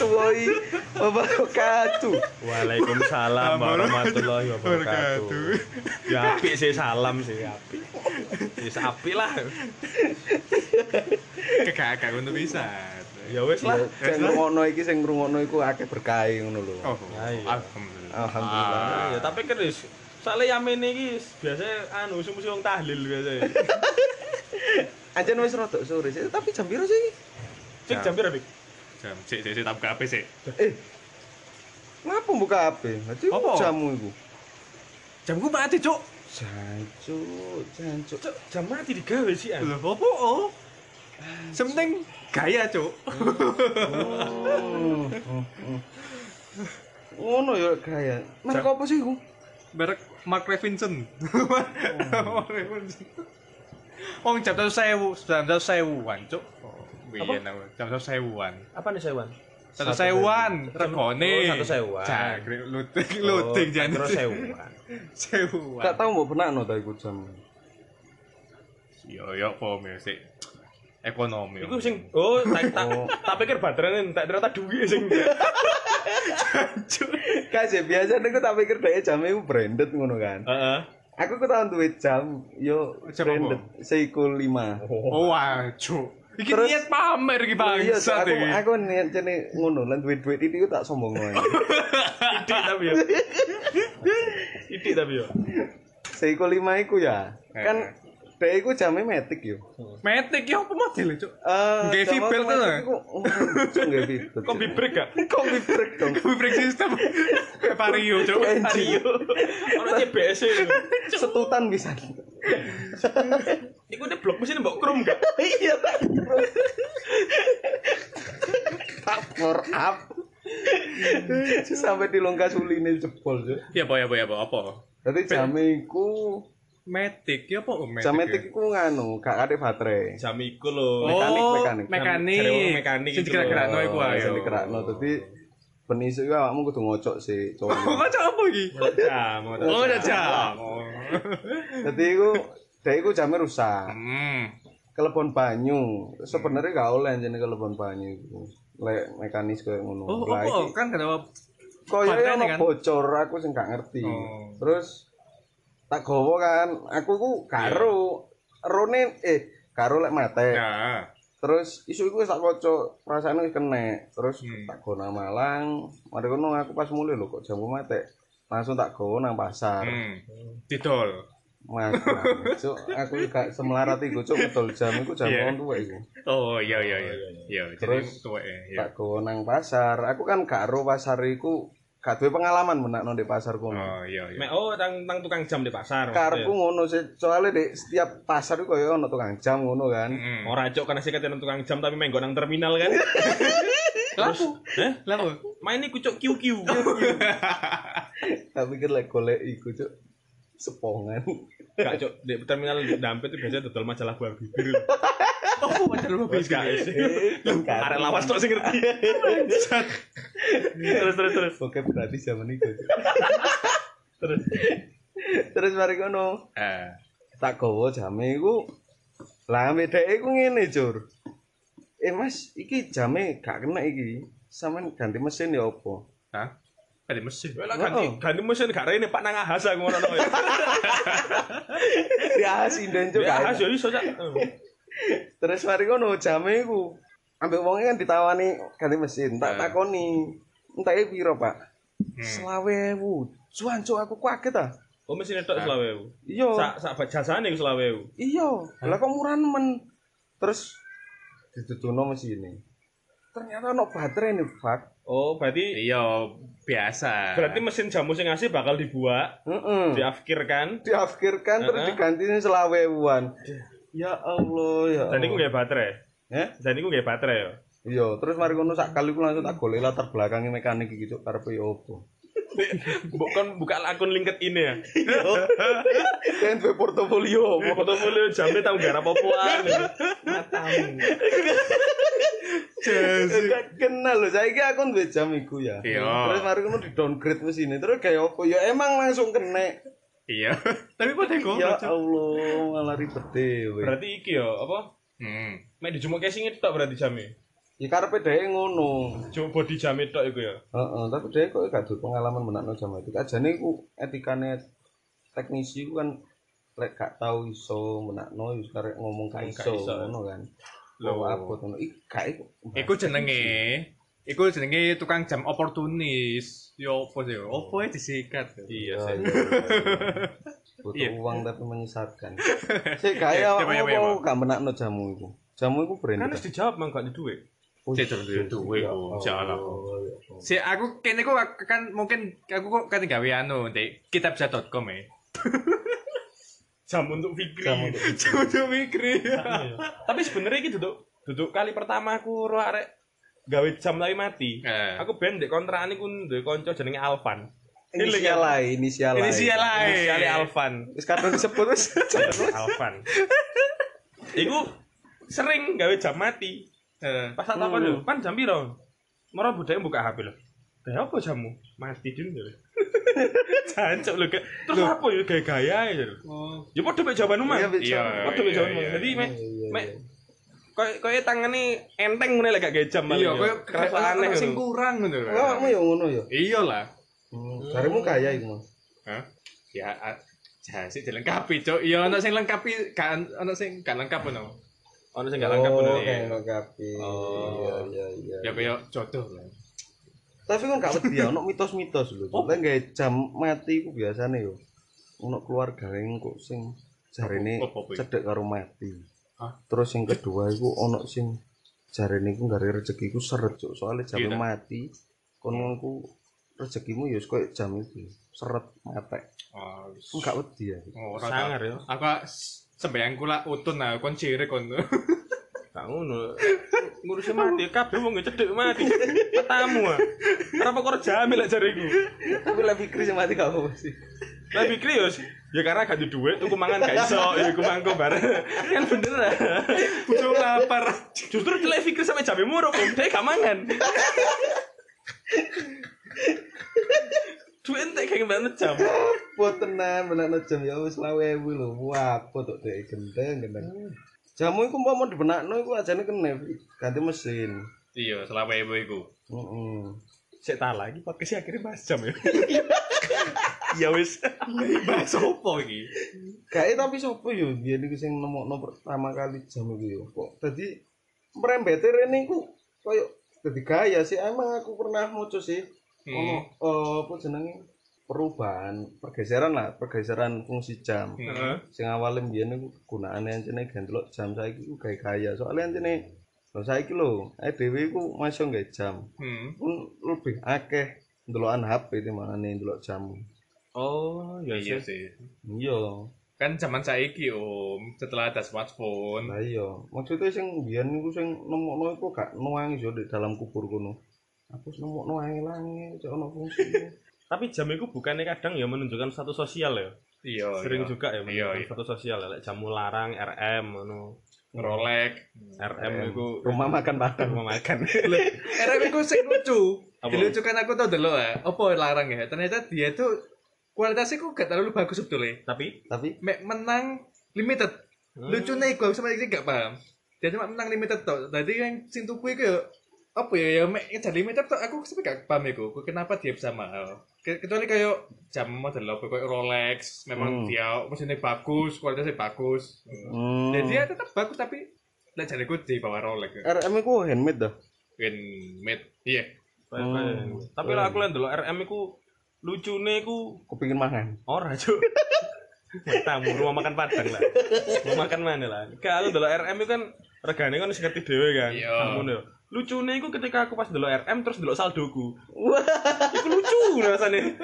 warahmatullahi wabarakatuh. Waalaikumsalam warahmatullahi wabarakatuh. Ya apik sih salam sih apik. Ya apik lah. Kakak untuk bisa. Ya wis lah. Sing ngrungokno iki sing ngrungokno iku akeh berkah ngono lho. Oh, alhamdullah. Alhamdulillah. Ya tapi kan wis Soalnya yamin iki biasanya anu musuh wong tahlil biasanya. Anjen wis rada sore sih, tapi jam piro sih? Cek jam piro, Dik? Jam, sik, sik, sik, tak buka HP sik. Eh. Ngapa buka HP? Nanti Apa? jamu iku. Jamku mati, Cuk. Jancuk, jancuk. Cok, jam mati digawe sih an. Lho, apa? Oh. Sementing gaya, Cuk. Oh, oh, oh. Ngono ya gaya. Merek apa sih iku? Merek Mark Levinson. Mark Levinson. Oh, jam satu sewu, jam satu sewuan, Cuk. Oh, biyen aku. Jam satu sewuan. Apa nih sewan? Satu sewuan, regone. Oh, satu sewuan. Luting, luting Oh, jan. terus sewan. Sewuan. Gak tau mau benakno ta iku jam. Yo yo apa sik. Ekonomi. Iku sing oh tak tak tak pikir baterai tak ternyata duit sing. Kasih biasa nek tak pikir dhek jam iku branded ngono kan. Heeh. Aku ku tau duwe jam yo Jam branded Seiko 5. Oh, wah, Cuk. Iki Terus- niat pamer iki Iya, bangsat aku aku niat jane ngono lan duit-duit itu tak sombong wae. Idik tapi ya. Idik tapi ya. Seiko 5 iku ya. Kan dhek iku jame metik yo. Metik ya apa model, Cuk? Eh, tuh, iku, oh, Cuk, nggak V-belt. Kombi break gak? Kombi break dong. Break system. Kayak Vario, Cuk. Engine. Ono CBS e. Setutan bisa. Iku nek blok mesin mbok krum gak? Iya tak. Tak for up. Sampai di longga suline jebol, Cuk. Ya apa ya apa ya apa apa. Dadi jame iku Metik ya apa metik? jam ya? metik iku nganu, gak ada baterai. Jam iku lho. Mekanik, Oh, mekanik. Mekanik. Mekanik Sing itu dikira-kira lho. iku ayo. sing dikerakno dadi ben isu iku awakmu kudu ngocok sih. Kocok apa iki? Jam. Oh, udah jam. Dadi iku dhek iku jame rusak. Hmm. Kelebon banyu. Sebenarnya gak oleh jane kelebon banyu iku. Lek mekanis koyo ngono. Oh, apa? iki- Kan ada Koyo ono kan? bocor aku sing gak ngerti. Oh. Terus tak gowo kan, aku ku karo rone eh karo lek mate. Ya. Terus isu iku wis tak kocok, perasaane wis kenek. Terus Hmm. tak nang Malang. Mari kono aku pas mulai lho kok jamku mate. Langsung tak gowo nang pasar. Hmm. Didol. Mas. Cuk, aku gak semelarat iku, cuk, betul jam iku jam Iya. wong tuwek iku. Oh, iya iya iya. Iya, Terus, terus tuwek ya. Tak gowo nang pasar. Aku kan gak ro pasar iku gak duwe pengalaman menakno di pasar kono. Oh, iya iya. Mek oh tang tang tukang jam di pasar. Karepku ngono sih, soalnya di setiap pasar itu koyo ono tukang jam ngono kan. Hmm. Ora cok karena sih katanya tukang jam tapi menggo nang terminal kan. Lapo? Eh? Lapo? Main iku cok QQ. Tak pikir lek golek iku, cuk. Sepongan. Gak cok di terminal di Dampet itu biasanya dodol majalah buah bibir. Oh, wajar lu Wes gak sih. Arek lawas tok sing ngerti. terus terus terus. Oke, berarti zaman. Cuk. Terus. Terus mari kono, Eh. tak gowo jame iku. Lah dhek iku ngene, Cur. Eh, Mas, iki jame gak kena iki. Sampeyan ganti mesin ya apa? Hah? Ada mesin. Lah ganti ganti mesin gak rene Pak nang ahas aku ngono ya. Ya sinden cuk. Ya gak ahas yo iso cak. Terus mari kono jame iku. Ambek wonge kan ditawani ganti mesin. Tak Eh. takoni, "Entake piro, Pak?" Hmm. Selawewu. Cuan cuk aku kaget ah. Oh mesin tok selawewu. Iya. Sak sak jasane iku selawewu. Iya. Lah kok murah nemen. Terus ditutuno mesine. Ternyata ono baterai nih, Pak. Oh berarti Iya, biasa. berarti mesin jamu sing ngasih bakal dibuat, Heeh. diafkirkan. Diafkirkan terus Heeh. diganti selawewuan. Ya Allah, ya. Dan iku Allah. nggak baterai. Eh? Dan iku nggak baterai ya. Iya, terus mari ngono sak kali ku langsung tak golek latar belakangnya mekanik iki cuk karepe opo. Bukan buka akun LinkedIn ya. Kan duwe portofolio opo. Portofolio jamnya tahu garap apa-apaan. Matamu. Gak kenal lho, saiki aku duwe jam iku ya. Iya. Terus mari ngono di downgrade mesinnya, terus kayak opo? Ya emang langsung kena. Iya. Tapi pada kok. Ya Allah, malah ribet dhewe. Berarti iki ya apa? Hmm. Mek dijumuk sing tok berarti jamnya. Ya karepe dhewe ngono. Body jamnya tok iku ya. Heeh, tapi dhewe kok gak duwe pengalaman menakno jam itu. Ajane iku etikane teknisi ku kan lek gak tau iso menakno wis karek ngomong gak iso ngono kan. Lho. Apa ngono? Iki gak iku. Iku jenenge. Iku jenenge tukang jam oportunis. Yo opo sih? Opo ya disikat. Iya Ya, sih. ya, ya. Butuh Iya. uang tapi menyesatkan. Sik kaya Iya, iya, iya, apa gak menakno jamu iku. Jamu iku brand. Kan harus dijawab mang gak di Cek duwe duwe ku. Jalan. Si aku kene kok aku kan mungkin aku kok kan gawe anu di kitabsa.com ya. Jam untuk Fikri. Jam untuk tuh mikir. Tapi sebenarnya iki duduk duduk kali pertama aku ro arek gawe jam lagi mati. Eh. Aku ben ndek kontrakan iku duwe kanca jenenge Alvan. Inisial lain, inisial lain. Inisial lain. Inisiale Alvan. Wis kadang disebut wis. Alvan. Iku sering gawe jam mati. Eh. Pas tak takon lho, "Pan jam piro?" Moro budaya buka HP lho. Kayak apa jamu? Mati din lho. Jancuk lho. Kak. Terus apa ya gaya-gaya ya lho. Oh. Ya padha mek jawaban omah. Iya. Iya. Padha mek jawaban iya, omah. Jadi iya. mek mek koyo koyo tangane enteng ngene lek gak gawe jam Iya, ya. koyo kerasa aneh sing kurang ngono lho. Lah kamu ya ngono ya. Iya lah. Hmm, Jarimu kaya iku, Mas. Hah? Ya jasi dilengkapi, Cok. Iya ana sing lengkapi, kan ana sing gak lengkap ngono. Ono sing gak lengkap Oh, ngono. kayak lengkapi. Oh. Iya, iya, iya. Ya kaya jodoh lah. Tapi kan gak wedi ya, ono mitos-mitos lho. Oh. Lek gawe jam mati iku biasane yo. Ono keluarga yang kok sing jarene cedek karo mati. Hah? Terus yang kedua iku ono sing jarene iku gare rezeki iku seret cuk. Soale jam Iya, mati kono ku rezekimu ya koyo jam itu seret mate. Oh, Kan gak wedi ya. ora Sangar ya. Aku sembayang kula utun lah kon cirik kon. Gak ngono. Ngurusin mati kabeh wong cedek mati. Tamu ah. Kenapa kok jamil lek jariku? Tapi lek pikir sing mati gak apa sih. Lah pikir ya ya karena gak duit tuku mangan gak iso ya iku mangko bareng. Kan bener ah. Bujung lapar. Justru celek pikir sampe jame muruk kok dhek gak mangan. Duit entek kayak banget jam. Buat tenan menakno jam ya wis 20.000 lho. Wah, apa tok dek gendeng gendeng. Jamu iku mau dibenakno iku ajane kene ganti mesin. Iya, selama ibu iku. Heeh. Sik tak lagi podcast akhirnya bahas jam ya. Ya wis. Bahas opo iki? Gae tapi sopo yo biyen iku sing nemokno pertama kali jam iku yo. Kok dadi merembete rene iku koyo dadi gaya sih emang aku pernah moco sih. Hmm. Ono eh, apa jenenge perubahan, pergeseran lah, pergeseran fungsi jam. Heeh. sing awalnya mbiyen niku gunane ancene gandelok jam saiki ku gawe gaya. Soalnya ancene lho saiki lho, ae dhewe iku masih gawe jam. Hmm. Pun lebih akeh ndelokan HP timbangane ndelok jam. Oh, ya Iya sih. Iya. Kan zaman saiki Om, setelah ada smartphone. Lah iya, maksudnya sing mbiyen niku sing nemokno iku gak nuangi yo di dalam kubur kono. Aku wis nemokno ange-ange, cek ono fungsi. Tapi jam itu bukannya kadang ya menunjukkan status sosial ya. Iya, Sering iya. juga ya Iya, menunjukkan iya. status sosial ya. Jamu larang, RM, ngono. Rolex. RM itu Rumah makan padang. rumah makan. RM iku sing lucu. Apa? Dilucukan aku tau dulu ya. Apa larang ya? Ternyata dia tuh kualitasnya kok gak terlalu bagus sebetulnya. Tapi Tapi Mek menang limited. Lucunya iku aku sama ini gak paham. Dia cuma menang limited tok. Tadi yang sing tuku iku ya apa ya ya mek jadi limited tok aku sampe gak paham iku. Kok Kenapa dia bisa mahal? Ke- Kecuali kayak jam model apa kayak Rolex, memang Hmm. dia mesinnya bagus, kualitasnya bagus. hmm, Dan dia tetap bagus tapi lah jadi ku di bawah Rolex. RM iku handmade dah. Mid. Iya. Hmm. Tapi lah aku lihat dulu RM itu lucune iku Kepengin mangan. ora cuk. Tamu rumah makan padang lah. Rumah makan mana lah. Kalau dulu RM itu kan regane kan wis ngerti dhewe kan. Iya. Ngono ya. Lucune iku ketika aku pas dulu RM terus dulu saldoku. Iku lucu rasane.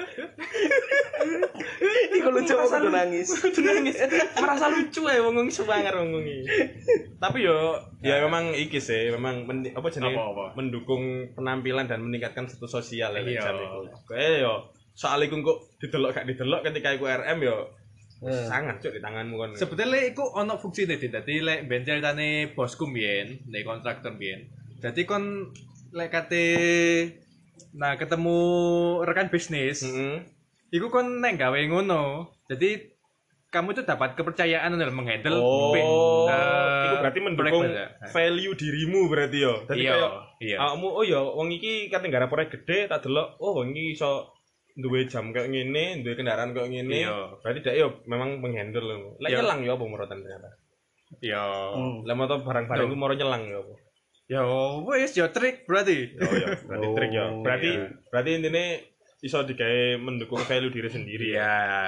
Iku lucu aku kudu nangis. Kudu nangis. Merasa lucu ya wong wong iki. Tapi yo ya memang iki sih, memang men, apa apa? mendukung penampilan dan meningkatkan status sosial ya Iya. Kayak yo soal iku kok didelok gak didelok ketika iku RM yo Eh. sangat cuk di tanganmu kan. Sebetulnya iku ono fungsine Din. Dadi lek ben ceritane bosku mbiyen, nek kontraktor mbiyen. Dadi kon lek kate nah ketemu rekan bisnis, Heeh. iku kon nek gawe ngono. Jadi kamu itu dapat kepercayaan dalam menghandle Oh, pe- eh, itu berarti mendukung banyak. value dirimu berarti yo. Jadi Iya, kayak iya. awakmu oh ya wong iki kan gara proyek gede tak delok oh wong iki iso duwe jam kayak ngene, duwe kendaraan kayak ngene. Iya. Berarti dia yo memang menghandle lho. Lek Iya. nyelang yo apa murotan ternyata. Iya. Hmm. Lah moto barang-barang iku moro nyelang yo apa. Ya wis yo trik berarti. Oh iya, berarti trik yo. Oh, Berarti iya. berarti intine iso digawe mendukung value diri sendiri ya. Iya.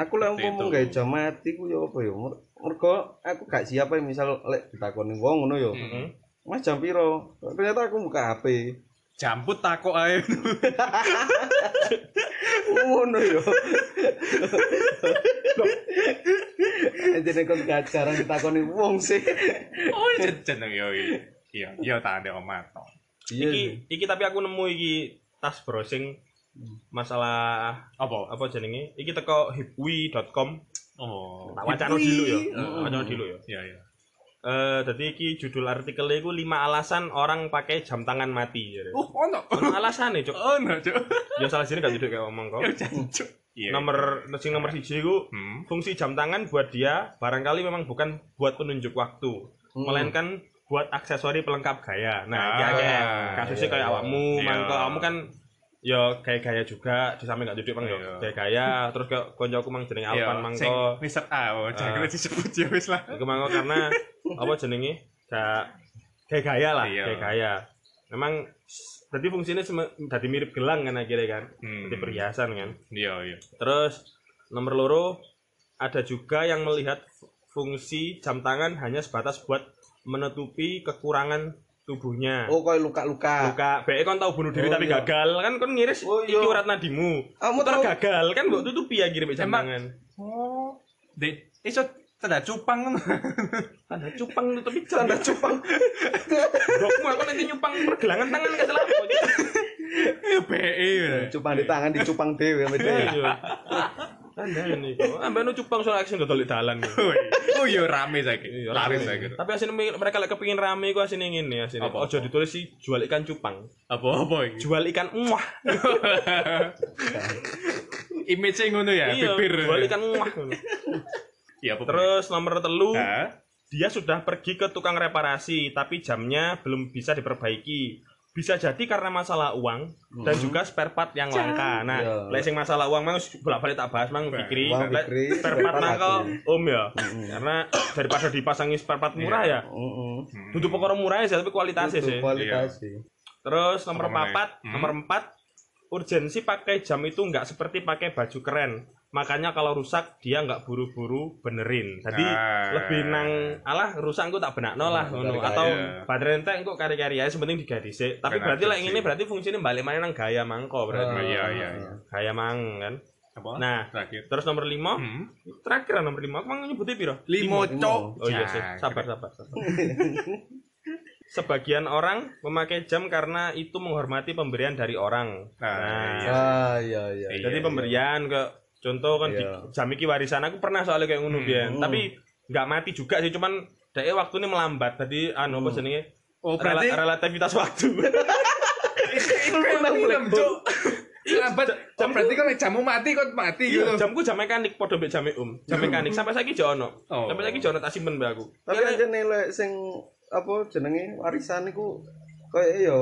Aku lek Seperti umpama gawe jam mati ku yo apa yo. Mer- Mergo aku gak siap ae misal lek ditakoni wong ngono yo. Heeh. Mas jam piro? Ternyata aku buka HP. Jamput takok ae. Ngono yo. Kon gak jarang ditakoni wong sih. oh jeneng yo. Iya, iya tak ada omat. Iya. Iki iki tapi aku nemu iki tas browsing masalah Apa? apa jenenge? Iki teko hipwi.com. Oh. Tak wacana dulu. Hmm. Wacana dulu ya. Iya, iya. Eh jadi iki judul artikelnya iku 5 alasan orang pakai jam tangan mati. ya. Oh, ono. Ono alasane, Cuk. Ono, Cuk. Ya salah sini gak duduk kayak ngomong kok. Ya jancuk. Iya. Nomor sing nomor siji iku Hmm. fungsi jam tangan buat dia barangkali memang bukan buat penunjuk waktu, Hmm. melainkan buat aksesori pelengkap gaya. Nah, Ah, iya kayak kasusnya iya, kayak iya. awakmu, Iya. mangko awakmu kan ya gaya-gaya juga di samping gak duduk bang Iya. ya gaya-gaya terus kayak koncoku mang jenenge Iya, Alvan sing mangko Mr. A, oh, jangan Ah. disebut ya wis lah. iku mangko karena apa jenenge gak gaya-gaya lah Iya. gaya-gaya memang jadi fungsinya jadi mirip gelang kan akhirnya kan Hmm. jadi perhiasan kan Iya, iya. Terus nomor loro ada juga yang melihat fu- fungsi jam tangan hanya sebatas buat menutupi kekurangan tubuhnya. Oh koyo luka-luka. Luka, bae kon tau bunuh diri Oh, tapi iya. gagal kan kon ngiris Oh, iya. iki urat nadimu. Kamu Terus tahu gagal kan mbok tutupi ya kirim jam tangan. Oh. Dek, iso tanda cupang Tanda cupang tutupi jam. tanda cupang. Bokmu aku nanti nyupang pergelangan tangan salah apa. Ya BE. Cupang di tangan dicupang dhewe sampe dhewe. Iya. Tanda ini kok. Ambek nu cupang soal dodol di dalan. Oh iya rame saiki. Iya, rame. saiki. Tapi asine mereka lek kepengin rame iku asine ngene asine. Apa? Ojo ditulis sih jual ikan cupang. Apa-apa iki? Jual ikan muah. Image ngono ya, Iya, bibir. jual ikan muah. Iya, apa? Terus nomor telu, Hah? dia sudah pergi ke tukang reparasi tapi jamnya belum bisa diperbaiki. Bisa jadi karena masalah uang dan juga spare part yang langka. Nah, Iya. lek sing masalah uang mang bolak-balik tak bahas mang Fikri. Spare part aku. Om ya. Karena daripada dipasangi spare part murah ya. Heeh. Duduk pokoknya murah ya, tapi kualitasnya sih. Kualitas sih. Terus nomor papat, Hmm. nomor empat, urgensi pakai jam itu nggak seperti pakai baju keren. Makanya kalau rusak dia nggak buru-buru benerin. Jadi Ah. lebih nang alah rusak engko tak benakno lah Nah, ngono kari-kari, atau ya. baterai entek engko kari-kari ae sepenting diganti sih. Tapi Benar berarti lah ini berarti fungsinya balik mana nang gaya mangko berarti. Oh, iya, iya, iya. Gaya mang kan. Apa? Nah, terakhir. terus nomor lima, Hmm. terakhir nomor lima, aku mau nyebutnya piro? Limo Limo. cok. Oh iya sih, sabar sabar sabar. Sebagian orang memakai jam karena itu menghormati pemberian dari orang. Nah, iya. Ah iya iya. Iya, Jadi pemberian ke contoh kan di, Iya. jam iki warisan aku pernah soalnya kayak ngono Hmm. Tapi nggak mati juga sih, cuman dhek waktunya melambat. Tadi anu apa jenenge? Oh, berarti relativitas waktu. itu kayak film, Cuk. Lambat. Oh, berarti kan jamu mati kok mati Iya, gitu. jamku jam mekanik padha mbek jam um. Jam mekanik sampai saiki jo ono. Oh. Sampai saiki jo ono tak simpen mbek aku. Tapi aja nilai sing apa jenenge warisan iku koyo yo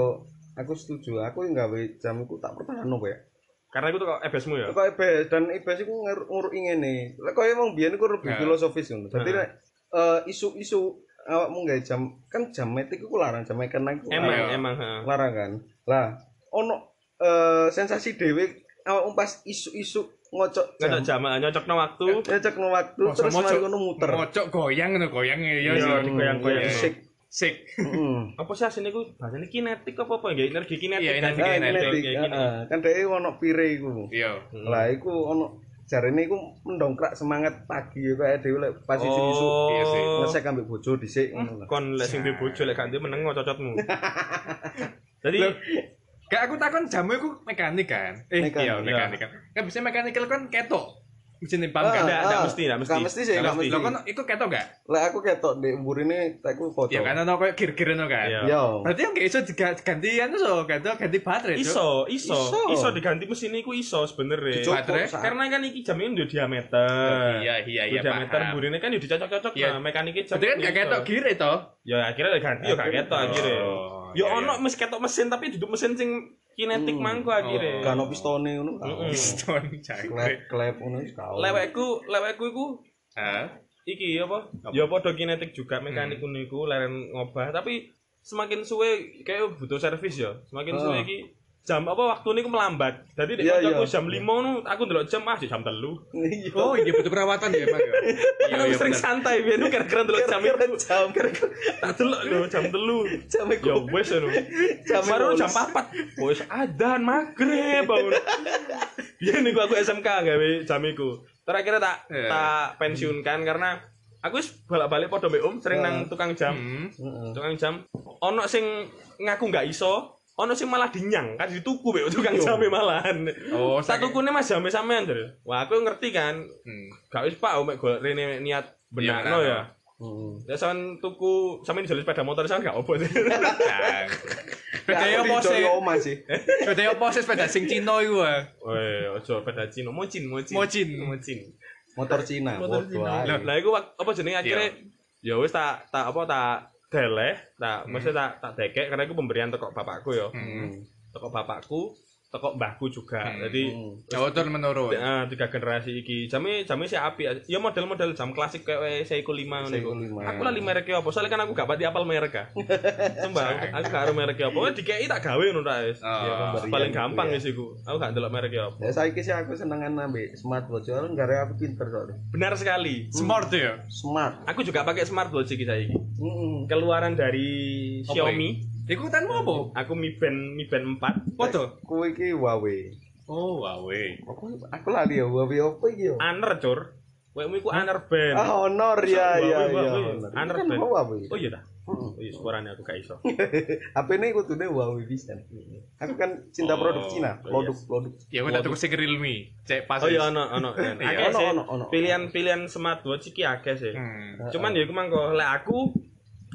aku setuju. Aku yang gawe jam iku tak pertahanno kowe. Karena itu kok ebesmu ya. Kok IBS dan IBS iku ngur- nguruki ngene. Lek koyo emang biyen iku lebih Nah. filosofis ngono. Dadi Nah. lek eh, isu-isu awakmu gawe jam kan jam metik iku larang, jam mekanik iku Emang larang. emang heeh. larang kan. Lah ono eh, sensasi dhewe awakmu pas isu-isu ngocok jam. Ngocok jam nyocokno waktu. Ngocok no waktu Masa terus mari ngono muter. Mocok goyang ngono goyang ya Iya, sih. digoyang-goyang. Sik. Heeh. Apa sih asine iku bahasane kinetik apa apa ya energi kinetik. Iya, kan? energi Ah, kinetik, heeh. kan dhek ono pire iku. Iya. Hmm. Lah iku ono jarene iku mendongkrak semangat pagi ya kayak dhewe lek pas isu isu Iya sih. ngesek ambek bojo dhisik ngono lho. kon lek sing duwe bojo lek gak duwe meneng cocotmu. Jadi Gak aku takon jamu iku mekanik kan. Eh Mekanik, iya mekanik kan. Kan bisa mekanikal kan ketok. Mesin pam kan. Nggak, nggak Ah, mesti, nggak mesti. Nggak mesti sih, nggak mesti. mesti. Lo kan iku ketok gak? Lek aku ketok ndek mburine tak ku foto. Ya kan ono koyo gir-gir ono kan. Iya. Yo. Berarti yang gak iso diga- ganti anu so, ganti ganti baterai iso, iso, Iso. diganti mesin iku iso sebenarnya. Dicopot baterai, Karena kan iki jamnya udah diameter. Iya iya iya. Diameter burine kan udah dicocok-cocok Iya. nah mekaniknya jam. Berarti kan gak ketok gir itu. Ya akhirnya ganti ya gak ketok akhirnya. Oh, Ya iya, ono iya. mes ketok mesin tapi duduk mesin sing kinetik Hmm. mangko akhirnya. Gak ono pistone ngono. Mm-mm. Piston Klep jangkrik. klep ngono ono. Lewekku, lewekku iku Hah? iki apa? Ya padha kinetik juga mekanik ngono iku leren ngobah tapi semakin suwe kayak butuh servis ya. Semakin Oh. suwe iki jam apa waktu ini melambat. Jadi di Iya, aku iya. jam 5 nu aku ndelok jam ah jam 3. Iya. Oh iya butuh perawatan ya emang ya. Iya Kan iya sering santai biar gara-gara ndelok jam Kira-kira itu. jam Tak delok lho jam 3. jam Ya iku. wes lho. Jam Baru jam 4. Wes adan maghrib bangun. Biar niku aku SMK gawe jam iku. Terakhir tak Iya. tak pensiunkan karena aku wis bolak-balik padha mbek Om sering nang tukang jam. Hmm. Tukang jam ono sing ngaku nggak iso, ono sing malah dinyang kan dituku mbek tukang jam malahan. Oh, Sak saking- tukune Mas jame sampean, Dur. Wah, aku ngerti kan. Hmm. Gak wis Pak, mek golek rene niat Iya, ya. Heeh. Ya sampean tuku sampean jalan sepeda motor sampean gak opo. Sepeda yo pose. Oma sih. Sepeda yo pose sepeda sing Cina iku. Weh, ojo sepeda Cino, mocin, mocin. Mocin. mocin. Motor Cina. Motor Cina. Lah, iku apa jenenge akhirnya ya wis tak tak apa tak deleh, tak mesti tak tak dekek karena iku pemberian teko bapakku ya. Hmm. Teko bapakku, teko mbahku juga. Hmm. Jadi Hmm. Oh, turun menurun. Ah, tiga generasi iki. Jame jame sih api. Ya model-model jam klasik kayak Seiko 5 ngono Seiko iku. 5. Aku lali mereknya apa? Soalnya kan aku gak pati apal merek ah. Sumpah, aku, gak aro mereknya apa. Wes dikei tak gawe ngono ta wis. Oh, Ya, pemberian paling gitu gampang ya. wis iku. Aku gak ndelok mereknya apa. Ya saiki sih aku senengan ambek smartwatch. Soalnya gara aku pinter soalnya. Benar sekali. Smart ya. Smart. Aku juga pakai smartwatch iki saiki. Heeh. Keluaran dari Xiaomi. Iku tan mau apa? Aku Mi Band Mi Band 4. Foto. Kuwi iki Huawei. Oh, wawe. Aku aku lali ya Huawei apa iki yo? Honor, Cur. Kowe iku Honor Band. Ah, Honor ya Huawei, ya ya. Huawei. Kan Band. Huawei. Oh iya dah. Oh iya, suaranya aku gak iso. HP ini kudune Huawei bisa. Aku kan cinta Oh, produk Cina, yes. produk-produk. Ya udah tuku sing Realme. Cek pas. Oh iya ono ono. Iya. Akeh Ono, sih. Pilihan-pilihan smartwatch iki akeh sih. Hmm. Cuman ya iku mangko lek aku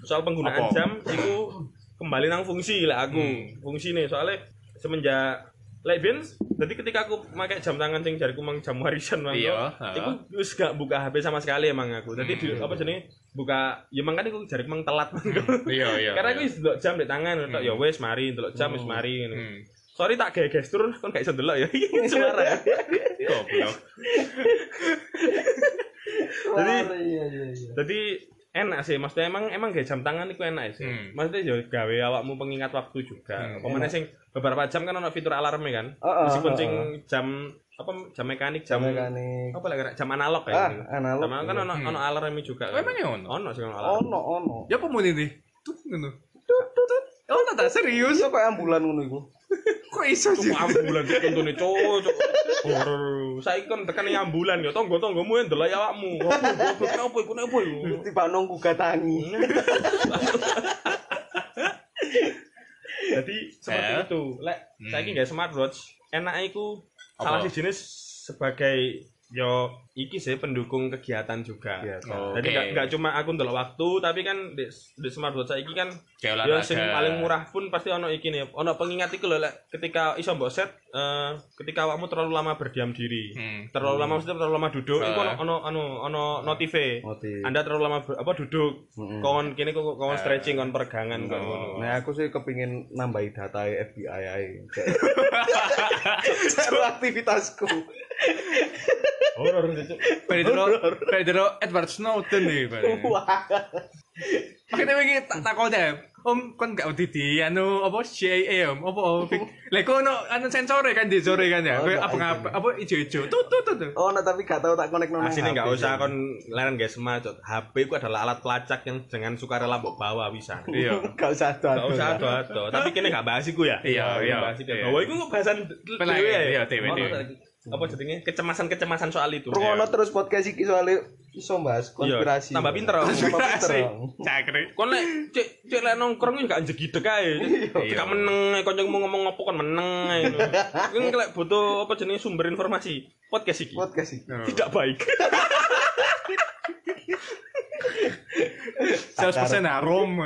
soal penggunaan Apa? jam iku kembali nang fungsi lek aku. Hmm. Fungsine soalnya semenjak lek ben jadi ketika aku pakai jam tangan sing jariku mang jam warisan mangko. Iya. Iku wis gak buka HP sama sekali emang aku. Jadi di, Hmm. apa jenenge buka ya mang kan iku jariku mang telat mangko. Iya, iya. Karena iya. aku wis ndelok jam di tangan tok Hmm. ya wis mari ndelok jam wis mari ngono. Hmm. Sorry tak gawe gestur kon gak iso ndelok ya. Suara ya. Goblok. Iya iya iya. Jadi enak sih, maksudnya emang emang gak jam tangan itu enak sih. Hmm. Maksudnya ya gawe awakmu pengingat waktu juga. Hmm, sing beberapa jam kan ono fitur alarmnya kan. Heeh, Meskipun heeh, sing heeh. jam apa jam mekanik jam, Jam mekanik. apa lagi jam analog ya. Ah, ini. analog. Jam analog kan ono Hmm. ono alarmnya juga. Oh, emang ya ono? Ono sing ono alarm. Ono ono. Ya apa mau ini? Tut ngono. Tut tut tut. Oh, tak serius. Iso kok ambulan ngono iku. Kok iso sih? Ambulan contone cuk. Horor. Saiki kon tekan ning ambulan ya tangga-tanggamu yang ndelok awakmu. Apa iku kenapa iku? Tiba nunggu gatangi. Jadi seperti Eh? itu. Lek Hmm. saiki nggak smartwatch, enak iku salah siji jenis sebagai yo iki sih pendukung kegiatan juga. Kegiatan. Jadi nggak nggak cuma aku ndelok waktu, tapi kan di, di smartwatch saiki kan Kayak ya sing paling murah pun pasti ono iki nih. Ono pengingat iku lho lek ketika iso mbok set eh, ketika awakmu terlalu lama berdiam diri. Hmm. Terlalu lama maksudnya terlalu lama duduk, iku ono ono ono ono. Motif. Anda terlalu lama ber- apa duduk. Mm-mm. Kon kene kok kon Ah. stretching, kon peregangan kon Oh. ngono. Nah, aku sih kepingin nambahi data FBI ae. Cara aktivitasku. Horor. Pedro Pedro Edward Snowden nih, Pak. Wah. Makanya wingi tak takone, Om kon gak udah di anu apa CIA om apa Lah kok ono anu sensore kan di sore kan ya. Oh, nggak apa ngapa itu. apa ijo-ijo. Tut tut tut. Oh, nah tapi gak tahu tak connect nang Asine sih. usah kon leren guys semacot. HP itu adalah alat pelacak yang dengan sukarela mbok bawa bisa. Iya. Gak usah ada. Gak usah ado-ado. Tapi kene gak bahas iku ya. Iya, iya, Bahas iku. iya. Bahwa iku kok bahasan dhewe ya. iya, dhewe, Apa jenenge kecemasan-kecemasan soal itu. Rungono terus podcast iki soalnya iso bahas konspirasi. Iya, tambah pinter. Tambah pinter. Cakre. Kon lek cek cek lek nongkrong gak jegidek ae. Iya. Gak meneng ae kancamu ngomong apa kon meneng ae. Kan lek butuh apa jenenge sumber informasi podcast iki. Podcast iki. Tidak baik. 100% harum.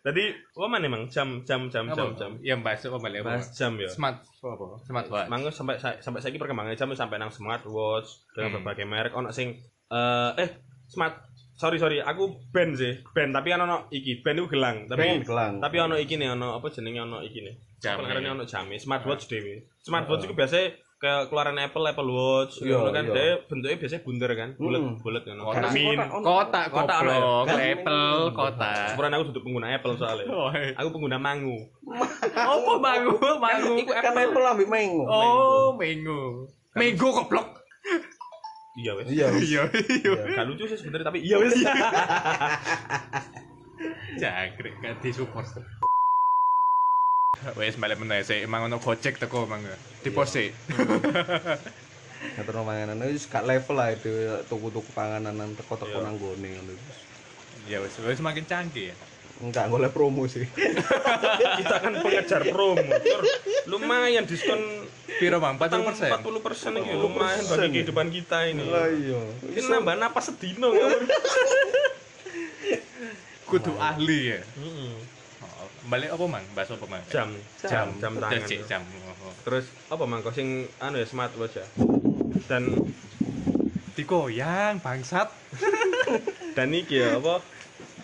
Tadi apa mana emang jam jam jam jam jam. Ya bahas apa balik? Bahas jam ya. Smart apa? Smart watch. Mangga sampai sa- sampai saiki perkembangannya jam sampai nang smartwatch dengan Hmm. berbagai merek ono sing eh eh smart sorry sorry aku band sih band tapi kan ono iki band itu gelang tapi Band gelang. tapi ono iki nih ono apa jenenge ono iki nih Jam. karena ono jam smartwatch dhewe smartwatch itu biasanya kayak keluaran Apple Apple Watch Iya, ngono kan iya. dia bentuknya biasanya bunder kan bulat Hmm. bulat ngono Kotak. Kotak, Kotak, Kotak. Kan Apple, ini. kotak. Sebenarnya aku duduk pengguna Apple soalnya Oh, iya. aku pengguna Mangu Apa mangu? Mangu. Iku Kan Apple ambil mengu. Oh, mango. Mango goblok. iya wes Iya. wis. Iya, iya. gak lucu sih sebenarnya tapi iya wes Jangkrik gak disupport. Wes balik meneh sih emang ono gojek teko emang di pos sih. Ngatur manganan wis gak level lah itu tuku-tuku panganan nang teko-teko Iya. nang gone ngono. Ya wes wes makin canggih ya. Enggak golek promo sih. kita kan pengejar promo Tur, lumayan diskon Piro bang? 40%. 40 persen ini lumayan bagi kehidupan kita ini Lah iya. ini nambah napas sedino ya Kudu ahli ya. Oh, balik apa mang? Bahas apa mang? jam jam jam Udah, tangan Cik, jam. Oh, oh. terus apa mangko sing anu ya smartwatch ya dan Digoyang bangsat. dan iki ya apa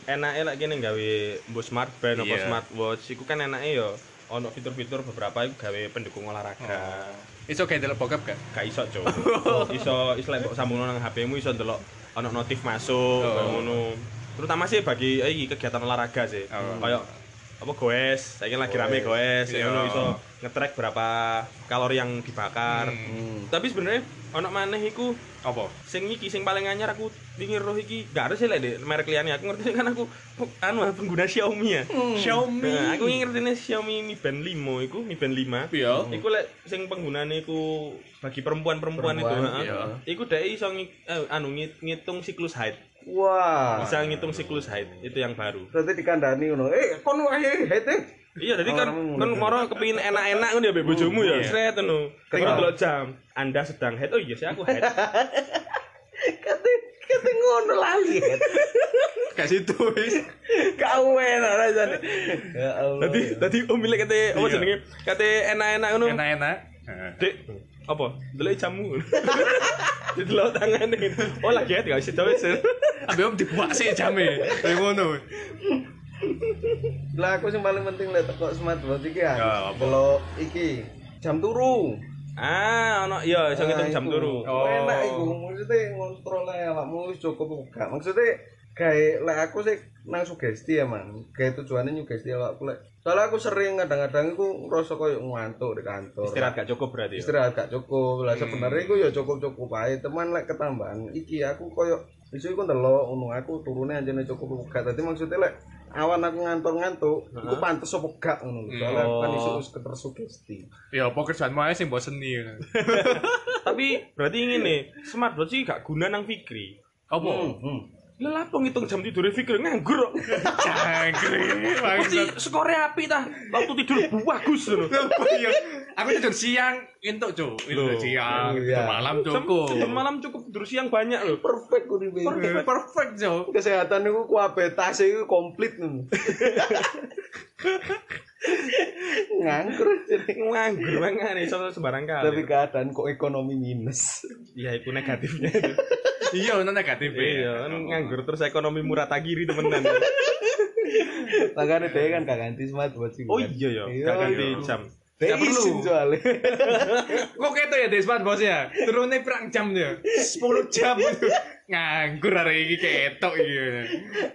enaknya lagi nih gawe mbok smartband apa Iya. smartwatch iku kan enaknya ya ono fitur-fitur beberapa iku gawe pendukung olahraga Iso kayak delok bokep gak? gak iso cok iso iso lek mbok sambungno nang HP-mu iso ndelok ono notif masuk Oh. kayak ngono terutama sih bagi eh, iki kegiatan olahraga sih Oh. kayak apa goes saya lagi rame goes Iya. ya ngono iso nge-track berapa kalori yang dibakar Hmm. tapi sebenarnya ono maneh iku Apa? sing iki sing paling anyar aku pingin roh iki gak harus sih lek dek merek liyane aku ngerti kan aku anu pengguna Xiaomi ya Xiaomi. Nah, aku ngerti Xiaomi Mi Band 5 iku Mi Band 5 Iya. Iku lek sing penggunane iku bagi perempuan-perempuan itu, Perempuan, heeh. iya. Iku dhek iso eh, anu ngit- ngitung siklus haid. Wah. Bisa ngitung siklus haid, itu yang baru. Berarti dikandani ngono. Eh, kon wae hete. Iya, jadi kan kan moro kepengin enak-enak ngono ya mbek bojomu ya. Iya. Sret ngono. Ketok. Tinggal delok jam. Anda sedang haid. Oh iya sih aku haid. Kate kate ngono lali. Gak situ wis. Kau enak rasane. Ya Allah. Tadi tadi om milik kate apa Iya. jenenge? Kate enak-enak ngono. Enak-enak. Heeh. Dek, apa? Delok jammu. Delok tangane. Oh lagi haid gak bisa wis. Ambil om dibuat sih jame. Kayak ngono. Lah aku sing paling penting lek teko smartwatch iki Ya, ya. Kalau iki jam turu. Ah, ono iya iso ngitung Nah, jam turu. Oh. Enak iku. Maksudnya ngontrol ae awakmu wis cukup enggak. Maksudnya kayak lek aku sih nang sugesti ya man. Kayak tujuannya nyugesti awakku lek. Soalnya aku sering kadang-kadang iku ngerasa koyo ngantuk di kantor. Istirahat gak cukup berarti ya. istirahat gak cukup lah Hmm. sebenarnya iku ya cukup-cukup ae teman lek ketambahan iki aku koyo isu iku ndelok ngono aku turune anjene cukup apa gak dadi maksudnya lek awan aku ngantuk-ngantuk iku pantes apa gak ngono soalnya aku kan isu Oh. wis ketersugesti Ya apa kerjaanmu aja sing boseni. Tapi berarti ngene, smartwatch sih gak guna nang Fikri. Apa? Hmm, hmm. Lah apa ngitung jam tidur Fikri nganggur kok. Jangkrik. Mesti skore api ta. Waktu tidur bagus lho. Apa ya? Aku tidur siang entuk, Cuk. Tidur Loh. siang, Iya. tidur malam cukup. Tidur malam cukup tidur siang banyak lho. perfect uripe Perfect, perfect, Cuk. kesehatan iku kuabe tas iku komplit ngono nganggur jadi Nganggur banget iso sembarang tapi kali. keadaan kok ekonomi minus Iya, itu negatifnya. Iya, ono negatif Iya, kan nganggur terus ekonomi murah tagiri temenan. makanya dia kan gak ganti smartwatch Oh kan. iya ya, gak ganti jam. Gak perlu. soalnya Kok keto ya Desman bos ya? Turunnya perang jam dia. 10 jam itu. Nganggur hari ini ketok iki.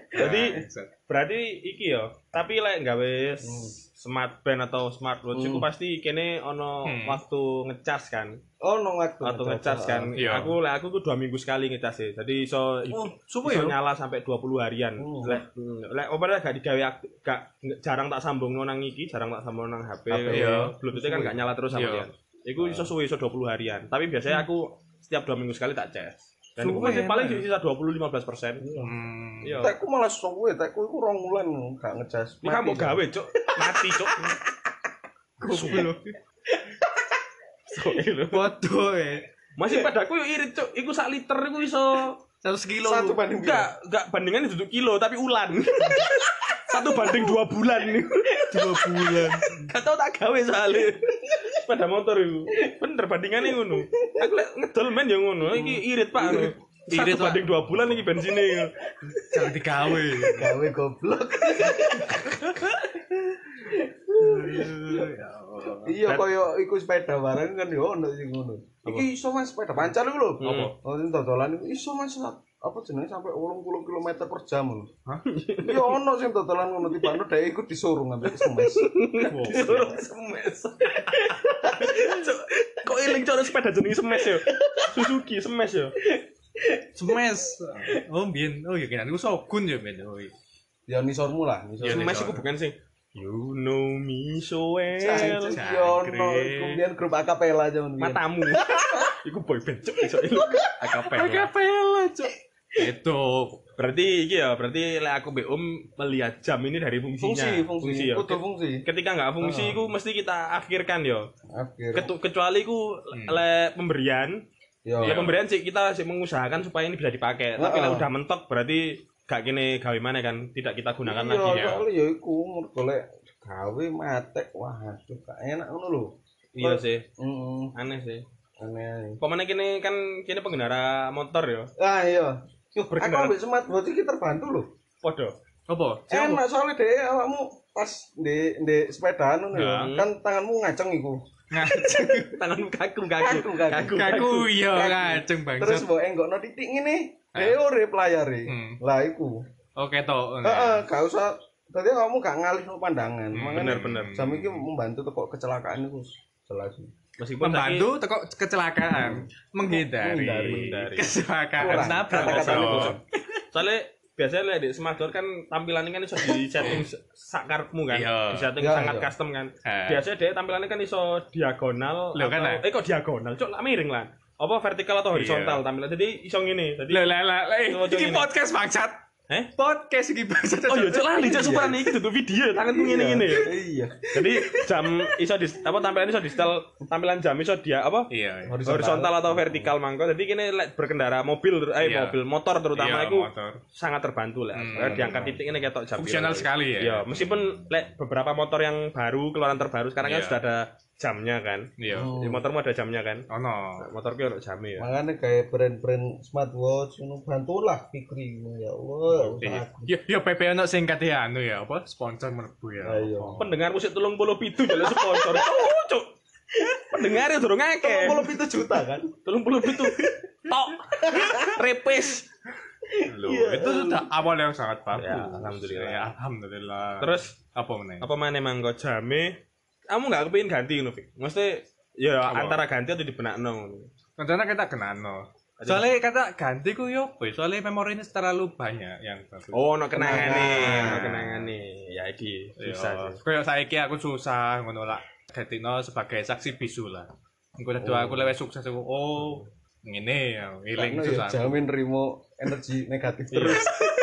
Jadi Bangsat. berarti iki ya tapi lek gawe Hmm. Smart band atau smartwatch Hmm. pasti kene ono Hmm. waktu ngecas kan oh no waktu waktu ngecas kan Iya. aku lek aku ku dua minggu sekali ngecas sih jadi iso Oh, iso ya? nyala sampai 20 harian Hmm. lek lek apa gak digawe aktif gak jarang tak sambung nang iki jarang tak sambung nang HP, ya iya. bluetooth kan gak nyala terus sama Iya. dia Iku iso suwe iso 20 harian. Tapi biasanya aku setiap dua minggu sekali tak cas. Dan Suwe masih paling sisa 20 15 persen. Hmm. Iya. tekku malah suwe tekku iku rong wulan gak ngecas Ini kamu gawe, Cuk. Mati, Cuk. Goblok. Suwe lho. Bodoh eh. Masih padaku yo irit, Cuk. Iku sak liter iku iso 100 kilo. satu banding enggak, enggak bandingannya duduk kilo tapi ulan. Satu banding dua bulan nih. dua bulan. Gak tau tak gawe soalnya. Sepeda motor itu. Bener bandingannya ngono. Aku lek ngedol men ya ngono. Iki irit, Pak. Satu Irit, banding dua bulan iki bensinnya. Jangan digawe. gawe goblok Ya iya koyo iku sepeda bareng kan yo ono sing ngono iki iso mas sepeda pancal iku lho Apa? oh dodolan iku iso mas apa jenenge sampai 80 km per jam lho Hah? iya ono sing dodolan ngono tibane dhek iku disuruh ngambil semes Disuruh semes. Kok iling cok sepeda jenenge semes ya? Suzuki semes ya. Smash. Oh, bien. Oh, ya kira aku Shogun ya, ben. Oh, iya. ya nisormu lah nisor Iya, Semes iku bukan sih. You know me so well. Cacing, Cangkrik. yo ono kemudian grup akapela zaman. Matamu. Iku boy band cuk iso. Akapela. Acapella, Cuk. Itu. Berarti iki ya, berarti lek aku Om melihat jam ini dari fungsinya. fungsi fungsi ya. kudu fungsi Ketika nggak fungsi Oh. iku mesti kita akhirkan yo. akhir Ketu- kecuali ku Hmm. lek pemberian, yo ya pemberian sih kita sih mengusahakan supaya ini bisa dipakai. Tapi Oh. lek udah mentok berarti gak kene gawe mana kan, tidak kita gunakan iya lagi ya. ya iku mergo lek gawe matek wah aduh gak enak ngono lho Iya sih, heeh aneh sih. aneh Pemane kene kan kene pengendara motor ya. ah iya Aku ambil smart watch iki terbantu lho Podo. Apa? enak soalnya deh awakmu pas di di sepedaan ngono ya Hmm. kan tanganmu ngaceng iku Tanganmu kaku kaku. Kaku, kaku. Kaku iya Kaku. ngaceng terus bangsa. mbok enggokno titik ngene dhewe urip layare Hmm. lah iku Oke toh. heeh gak usah Tadi kamu gak ngalih pandangan, Hmm, bener, bener. jam ini membantu teko kecelakaan itu jelas. Meskipun Membantu teko kecelakaan, menghindari, Menghindari. Kecelakaan nabrak kosong. soalnya biasanya lah di smartphone kan tampilannya kan iso di setting sakarmu kan Iya. di setting Iya, sangat iya. custom kan Eh. biasanya dia tampilannya kan iso diagonal Loh, kan, atau- eh kok diagonal cok lah miring lah apa vertikal atau horizontal tampilan jadi iso ngene jadi Lah lah lah, iki ini. podcast bangsat. Eh Podcast iki oh iya cok lali cok superan iki tutup video tanganku ngene ngene Iya. jadi jam iso di apa tampilan iso di setel tampilan jam iso dia apa Iya. iya. horizontal atau vertikal mangko jadi kini lek berkendara mobil eh Iya. mobil motor terutama Iya, itu motor. sangat terbantu lah Hmm. Diangkat titik ini ketok jam Fungsional sekali ya. Iya, meskipun lek beberapa motor yang baru keluaran terbaru sekarang kan Iya. sudah ada jamnya kan. Iya. Oh. Di motormu ada jamnya kan. Ono. Nah, motorku ada jamnya ya. Makanya kayak brand-brand smartwatch ngono bantulah Fikri ya Allah. Iya. usahaku. Ya ya PP ono sing kate anu ya, apa? Sponsor mlebu ya. Ayo. Pendengar musik telung puluh pitu jalur sponsor. Cuk. Pendengar ya durung akeh. 37 juta kan? Telung puluh pitu. Tok. Repes. Loh, Iya. itu sudah awal yang sangat bagus. Ya, alhamdulillah. Ya, alhamdulillah. Terus apa meneh? apa mana emang kok jame? Kamu nggak kepingin ganti ngono, Fik? Maksudnya ya Apa? antara ganti atau dibenakno ngono. Rencana kita kenano. Soalnya kata ganti ku yo, boy. soalnya memori ini terlalu banyak yang bagus. Oh, no kenangan nih, Kenangan. no kenangan nih. Ya iki susah. Kayak saiki aku susah ngono lah. Gatino sebagai saksi bisu lah. Engko Oh. aku lewat sukses aku. Oh, ngene ya, iling ya susah. jamin rimo energi negatif Iya. terus.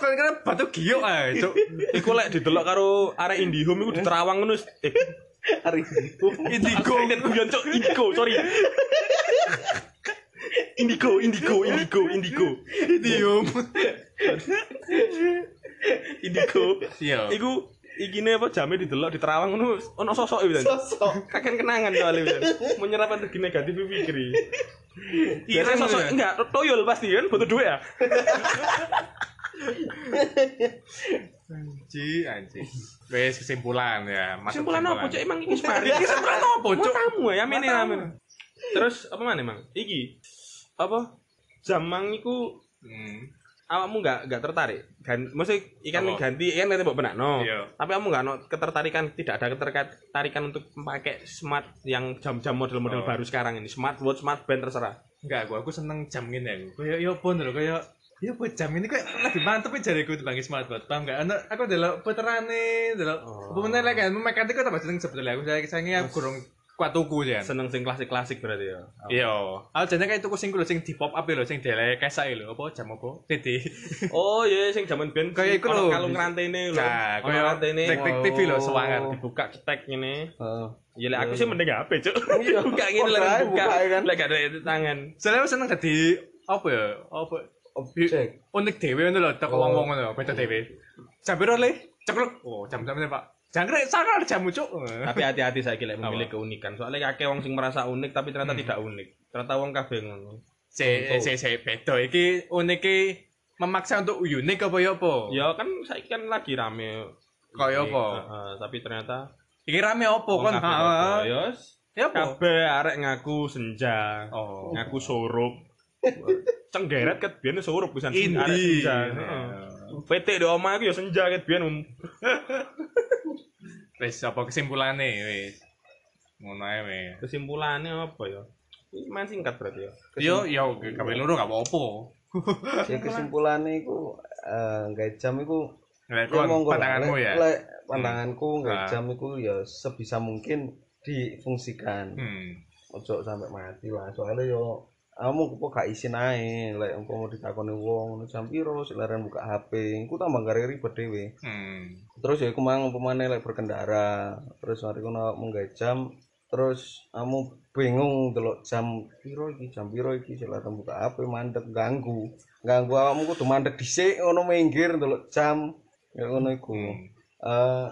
Kan kan batu giok ae, Cuk. Iku lek didelok karo arek Indihome iku di Terawang ngono. Eh, Hari ini. Indigo. Guyon cok Indigo, sorry. Indigo, Indigo, Indigo, Indigo. Idiom. Indigo. Iya. Iku ikine apa jame didelok di Terawang ngono ono sosok e Sosok. Kakek kenangan soalnya bisa menyerap energi negatif Fikri. Iya, Biasanya sosok enggak toyol pasti kan butuh duit ya. Anji, anji. Wes kesimpulan ya. masuk Kesimpulan apa cok emang iki separi. Kesimpulan apa, Cuk? Matamu ya amene Matamu. amene. Terus apa mana emang? Iki apa jamang iku Hmm. awakmu enggak enggak tertarik gan mesti ikan Apa? ganti ikan nanti mbok benakno Iya. tapi kamu enggak no ketertarikan tidak ada ketertarikan untuk memakai smart yang jam-jam model-model Oh. baru sekarang ini smartwatch smart band terserah Enggak, aku aku seneng jam gini aku. Kayak yo pun lho, kayak Ya buat jam ini kayak lebih mantep ya jariku dibanding smartwatch. Paham enggak? Ana aku delok puterane, delok Oh. apa meneh lek kan mekanik kok tambah seneng sebetulnya aku saya sayangnya aku kurang kuat tuku jan. Seneng sing klasik-klasik berarti ya. Iya. Aku jane kayak tuku sing kulo sing di pop up lho sing dele kesak lho apa jam apa? Titi. Oh iya sing jaman biyen Kayak iku lho. Kalung rantene lho. Nah, kaya rantene. tek-tek TV lho sewangan. Dibuka cetek ngene. Heeh. Ya lek aku sih mending HP, Cuk. Iya. Buka ngene lek Buka ae kan. Lek gak ada tangan. Soalnya aku seneng dadi apa ya? Apa Objek. unik dhewe ngono lho teko wong-wong ngono beda dhewe. Jam piro le? Cekluk. Oh, jam-jam Pak. Jangkrik sana ada jamu cuk. Tapi hati-hati saiki lek memilih keunikan. Soalnya akeh wong sing merasa unik tapi ternyata Hmm. tidak unik. Ternyata wong kabeh ngono. Se se se beda iki unik memaksa untuk unik apa ya apa? Ya kan saiki kan lagi rame. Kaya apa? Heeh, tapi ternyata Iki rame apa kon? padha. ha. Ya Ya apa? kabeh arek ngaku senja. Oh. Ngaku surup. Cenggeret ket biyen surup pisan Indi. arek senja. Heeh. PT di omah iku ya senja ket biyen. Wis apa kesimpulane wis. Ngono ae wis. Kesimpulannya apa ya? Ini main singkat berarti ya. Yo yo kabeh loro gak apa-apa. Ya kesimpulannya iku eh gawe jam iku Lek ya pandanganmu ya. lek pandanganku gawe Ah. jam iku ya sebisa mungkin difungsikan. Hmm. Ojo sampai mati lah. Soalnya yo kamu kok gak isin ae lek engko mau ditakoni wong ngono jam piro sik leren buka HP. Iku tambah gare ribet dhewe. Hmm. terus ya aku mang umpamane lek berkendara terus mari kono menggawe jam terus kamu bingung delok jam piro iki jam piro iki silakan buka HP mandek ganggu ganggu awakmu kudu mandek dhisik ngono minggir delok jam ya ngono iku Hmm. eh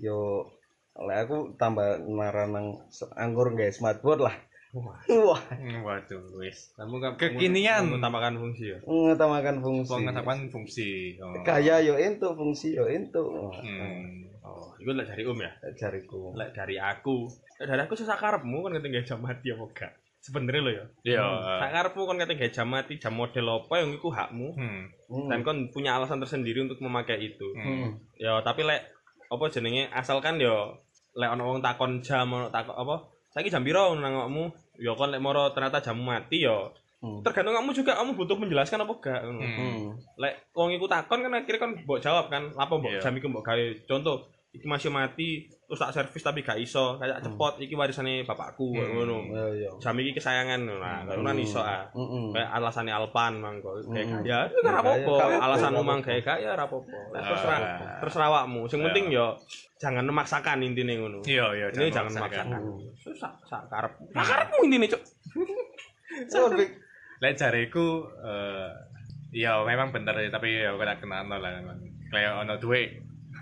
yo lek aku tambah naranang anggur nggawe smartboard lah wah Hmm, Waduh, wis. Kamu kan Kekinian. tambahkan fungsi ya. ngutamakan fungsi Pengetahuan fungsi. Oh. kaya yo ento fungsi yo ento Hmm. Oh, itu lek dari Om ya. jariku Lek dari aku, lek dari aku susah karepmu kan ketinggalan jam mati apa enggak? Sebenarnya lo ya. Iya. Sak karepmu kan ketinggalan jam mati, jam model apa yang iku hakmu Hmm. Hmm. dan kon punya alasan tersendiri untuk memakai itu. Hmm. Ya, tapi lek apa jenenge asalkan yo lek ono wong takon jam ono takon apa? Saiki jam piro nang awakmu? Ya kon lek moro ternyata jammu mati yo Hmm. tergantung kamu juga kamu butuh menjelaskan apa enggak ngono. Hmm. Hmm. lek wong iku takon kan akhirnya kan mbok jawab kan apa mbok Iya. jam iku mbok gawe contoh iki masih mati terus tak servis tapi gak iso kayak cepot iki warisane bapakku Hmm. ngono Ya, ya. jam iki kesayangan nah kalau kan iso ah Mm-mm. kayak alasannya Alpan mangko kayak Hmm. ya itu kan apa Gak apa-apa. alasanmu Gak mang apa-apa. kayak kaya ora apa-apa Lek Ah. terserah terserah awakmu sing penting yo jangan memaksakan intine ngono Iya, iya. ini jangan memaksakan Hmm. susah sak karep sak karepmu intine cuk Bik. Lek jariku eh ya memang bener ya, tapi ya ora kenano lah memang. Kayak ono duwe.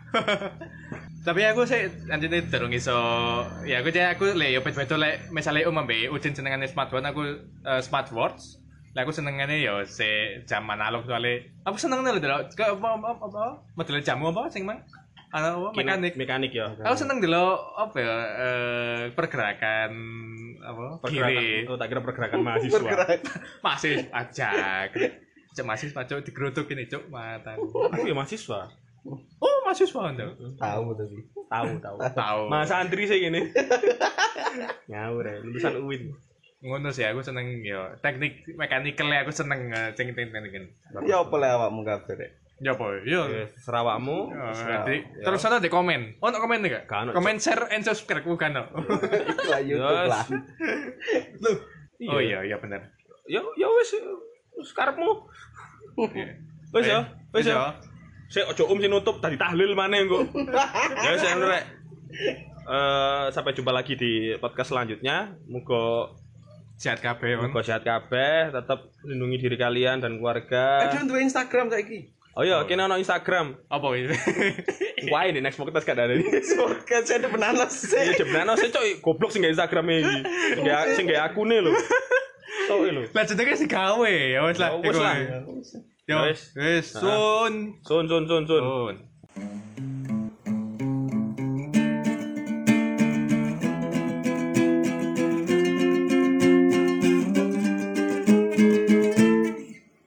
tapi aku sih anjene durung iso. Ya aku cek aku le yo beda lek misale ambe Udin senengane smartphone aku eh, smartwatch. Lah aku senengane yo se jam analog soalnya. Aku seneng lho delok ke apa apa apa model jamu apa sing mang? Ana apa mekanik. mekanik ya Aku seneng delok apa ya eh, pergerakan apa pergerakan. kiri oh tak kira pergerakan mahasiswa. Bergerak. masih aja cek masih cok digerutuk ini cok mata aku ya mahasiswa oh mahasiswa anda Tahu tapi. tahu tahu tahu Mas antri sih gini. Ngawur ya, lulusan UIN. ngono sih aku seneng yo teknik mekanikalnya aku seneng eh, ceng ceng ceng ceng Ya apa le awakmu kabeh rek? ya apa yo Serawakmu, Oh, Serah. nanti terus sana di komen oh no komen nih Gak ono, gak komen share and subscribe bukan no Iku lah YouTube lah. oh iya iya bener ya ya wis wis karepmu. Wis ya, wis ya. Sik ojo um sing nutup tadi tahlil maneh engko. ya wis ya rek. Eh sampai jumpa lagi di podcast selanjutnya. Muga sehat kabeh on muga sehat kabeh, tetap lindungi diri kalian dan Eh, keluarga. dia duwe Instagram saiki. Oh iya, kene ono Instagram. apa ini Wah, ini next podcast gak ada. Kan saya ada bananas Iya sih. jebnano sih coy goblok sing gak Instagram iki. Sing gak sing gak akune lho. Tok lho. lah jenenge sih gawe ya wes lah Ya wes lah. Wes. wes sun Sun sun sun sun. sun